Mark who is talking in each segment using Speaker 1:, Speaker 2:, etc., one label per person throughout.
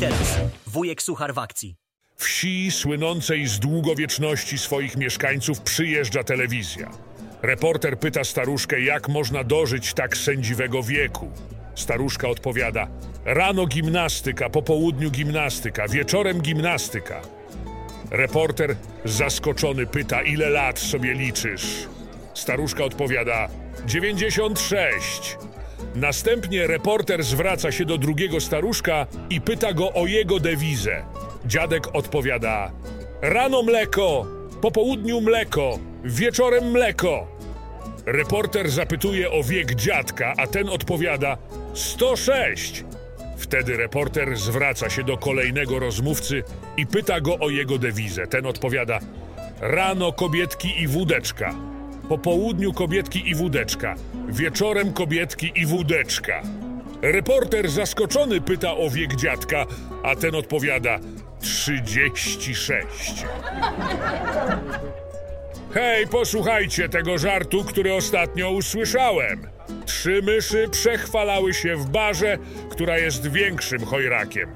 Speaker 1: teraz wujek Suchar w akcji.
Speaker 2: Wsi słynącej z długowieczności swoich mieszkańców przyjeżdża telewizja. Reporter pyta staruszkę, jak można dożyć tak sędziwego wieku. Staruszka odpowiada: Rano gimnastyka, po południu gimnastyka, wieczorem gimnastyka. Reporter zaskoczony pyta, ile lat sobie liczysz? Staruszka odpowiada: 96. Następnie reporter zwraca się do drugiego staruszka i pyta go o jego dewizę. Dziadek odpowiada: Rano mleko, po południu mleko, wieczorem mleko. Reporter zapytuje o wiek dziadka, a ten odpowiada: 106. Wtedy reporter zwraca się do kolejnego rozmówcy i pyta go o jego dewizę. Ten odpowiada: Rano kobietki i wódeczka. Po południu kobietki i wódeczka. Wieczorem kobietki i wódeczka. Reporter zaskoczony pyta o wiek dziadka, a ten odpowiada: 36. Hej, posłuchajcie tego żartu, który ostatnio usłyszałem. Trzy myszy przechwalały się w barze, która jest większym chojrakiem.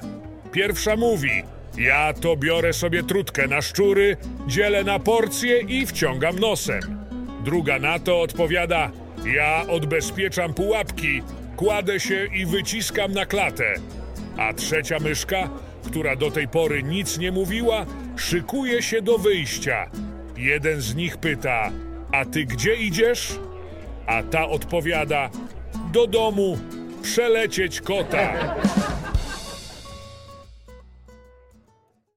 Speaker 2: Pierwsza mówi: Ja to biorę sobie trutkę na szczury, dzielę na porcje i wciągam nosem. Druga na to odpowiada: Ja odbezpieczam pułapki, kładę się i wyciskam na klatę. A trzecia myszka, która do tej pory nic nie mówiła, szykuje się do wyjścia. Jeden z nich pyta: A ty gdzie idziesz? A ta odpowiada: Do domu przelecieć kota.